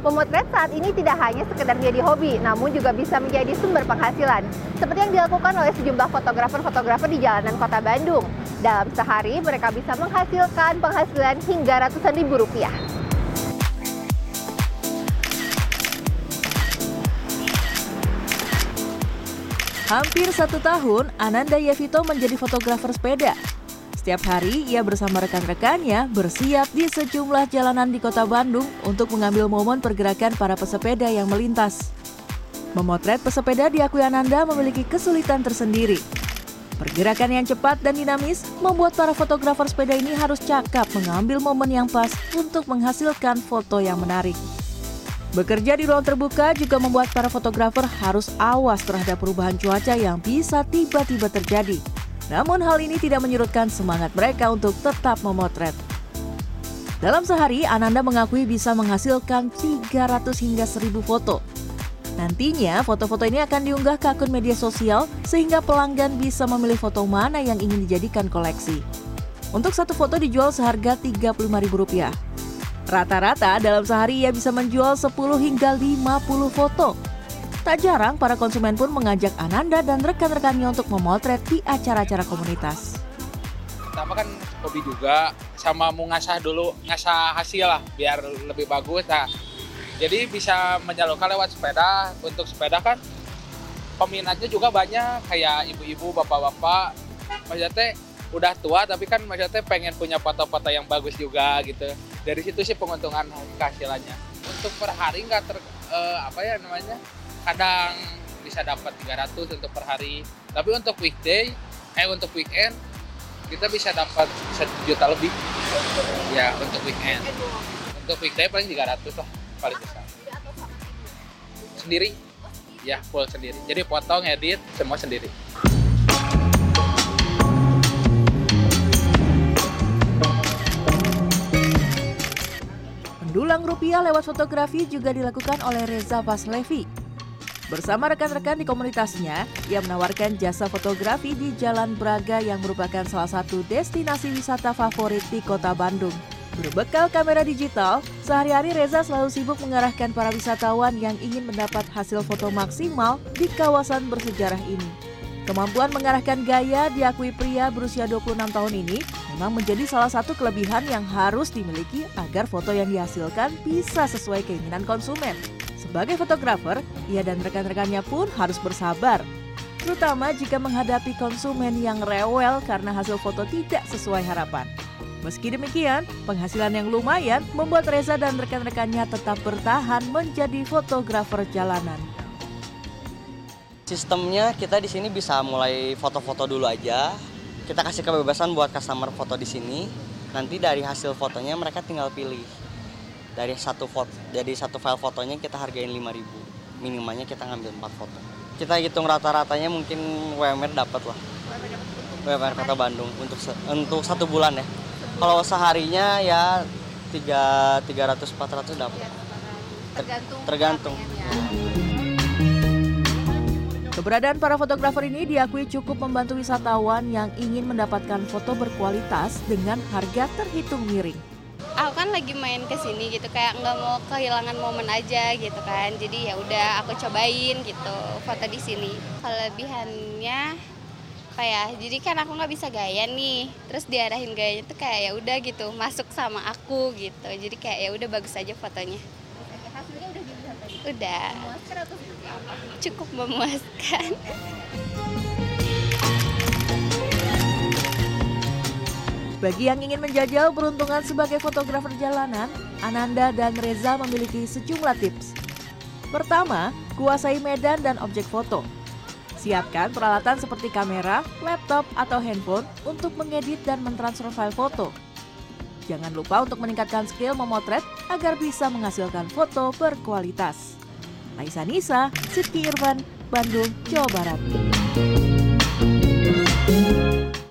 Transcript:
Memotret saat ini tidak hanya sekedar menjadi hobi, namun juga bisa menjadi sumber penghasilan. Seperti yang dilakukan oleh sejumlah fotografer-fotografer di jalanan kota Bandung. Dalam sehari, mereka bisa menghasilkan penghasilan hingga ratusan ribu rupiah. Hampir satu tahun, Ananda Yevito menjadi fotografer sepeda. Setiap hari, ia bersama rekan-rekannya bersiap di sejumlah jalanan di kota Bandung untuk mengambil momen pergerakan para pesepeda yang melintas. Memotret pesepeda diakui Ananda memiliki kesulitan tersendiri. Pergerakan yang cepat dan dinamis membuat para fotografer sepeda ini harus cakap mengambil momen yang pas untuk menghasilkan foto yang menarik. Bekerja di ruang terbuka juga membuat para fotografer harus awas terhadap perubahan cuaca yang bisa tiba-tiba terjadi. Namun hal ini tidak menyurutkan semangat mereka untuk tetap memotret. Dalam sehari, Ananda mengakui bisa menghasilkan 300 hingga 1000 foto. Nantinya, foto-foto ini akan diunggah ke akun media sosial sehingga pelanggan bisa memilih foto mana yang ingin dijadikan koleksi. Untuk satu foto dijual seharga Rp35.000. Rata-rata dalam sehari ia bisa menjual 10 hingga 50 foto. Tak jarang para konsumen pun mengajak Ananda dan rekan-rekannya untuk memotret di acara-acara komunitas. Pertama kan hobi juga, sama mau ngasah dulu, ngasah hasil lah biar lebih bagus. Nah, jadi bisa menyalurkan lewat sepeda. Untuk sepeda kan peminatnya juga banyak, kayak ibu-ibu, bapak-bapak. Maksudnya udah tua tapi kan maksudnya pengen punya foto-foto yang bagus juga gitu dari situ sih penguntungan kehasilannya untuk per hari nggak ter uh, apa ya namanya kadang bisa dapat 300 untuk per hari. Tapi untuk weekday eh untuk weekend kita bisa dapat satu juta lebih. Ya untuk weekend. Untuk weekday paling 300 lah paling besar. Sendiri? Ya full sendiri. Jadi potong edit semua sendiri. Mendulang rupiah lewat fotografi juga dilakukan oleh Reza Vaslevi. Bersama rekan-rekan di komunitasnya, ia menawarkan jasa fotografi di Jalan Braga yang merupakan salah satu destinasi wisata favorit di kota Bandung. Berbekal kamera digital, sehari-hari Reza selalu sibuk mengarahkan para wisatawan yang ingin mendapat hasil foto maksimal di kawasan bersejarah ini. Kemampuan mengarahkan gaya diakui pria berusia 26 tahun ini memang menjadi salah satu kelebihan yang harus dimiliki agar foto yang dihasilkan bisa sesuai keinginan konsumen. Sebagai fotografer, ia dan rekan-rekannya pun harus bersabar, terutama jika menghadapi konsumen yang rewel karena hasil foto tidak sesuai harapan. Meski demikian, penghasilan yang lumayan membuat Reza dan rekan-rekannya tetap bertahan menjadi fotografer jalanan. Sistemnya kita di sini bisa mulai foto-foto dulu aja. Kita kasih kebebasan buat customer foto di sini. Nanti dari hasil fotonya mereka tinggal pilih. Dari satu foto, dari satu file fotonya kita hargain 5000 Minimalnya kita ngambil 4 foto. Kita hitung rata-ratanya mungkin WMR dapat lah. WMR Kota Bandung untuk untuk satu bulan ya. Kalau seharinya ya 3 300 400 dapat. Tergantung. Tergantung. Keberadaan para fotografer ini diakui cukup membantu wisatawan yang ingin mendapatkan foto berkualitas dengan harga terhitung miring. Aku kan lagi main ke sini gitu kayak nggak mau kehilangan momen aja gitu kan. Jadi ya udah aku cobain gitu foto di sini. Kelebihannya apa ya? Jadi kan aku nggak bisa gaya nih. Terus diarahin gayanya tuh kayak ya udah gitu masuk sama aku gitu. Jadi kayak ya udah bagus aja fotonya. Hasilnya udah dilihat tadi. Udah. Memuaskan atau seperti apa? Cukup memuaskan. Bagi yang ingin menjajal peruntungan sebagai fotografer jalanan, Ananda dan Reza memiliki sejumlah tips. Pertama, kuasai medan dan objek foto. Siapkan peralatan seperti kamera, laptop, atau handphone untuk mengedit dan mentransfer file foto. Jangan lupa untuk meningkatkan skill memotret agar bisa menghasilkan foto berkualitas. Aisyah Nisa, Sidki Irfan, Bandung, Jawa Barat.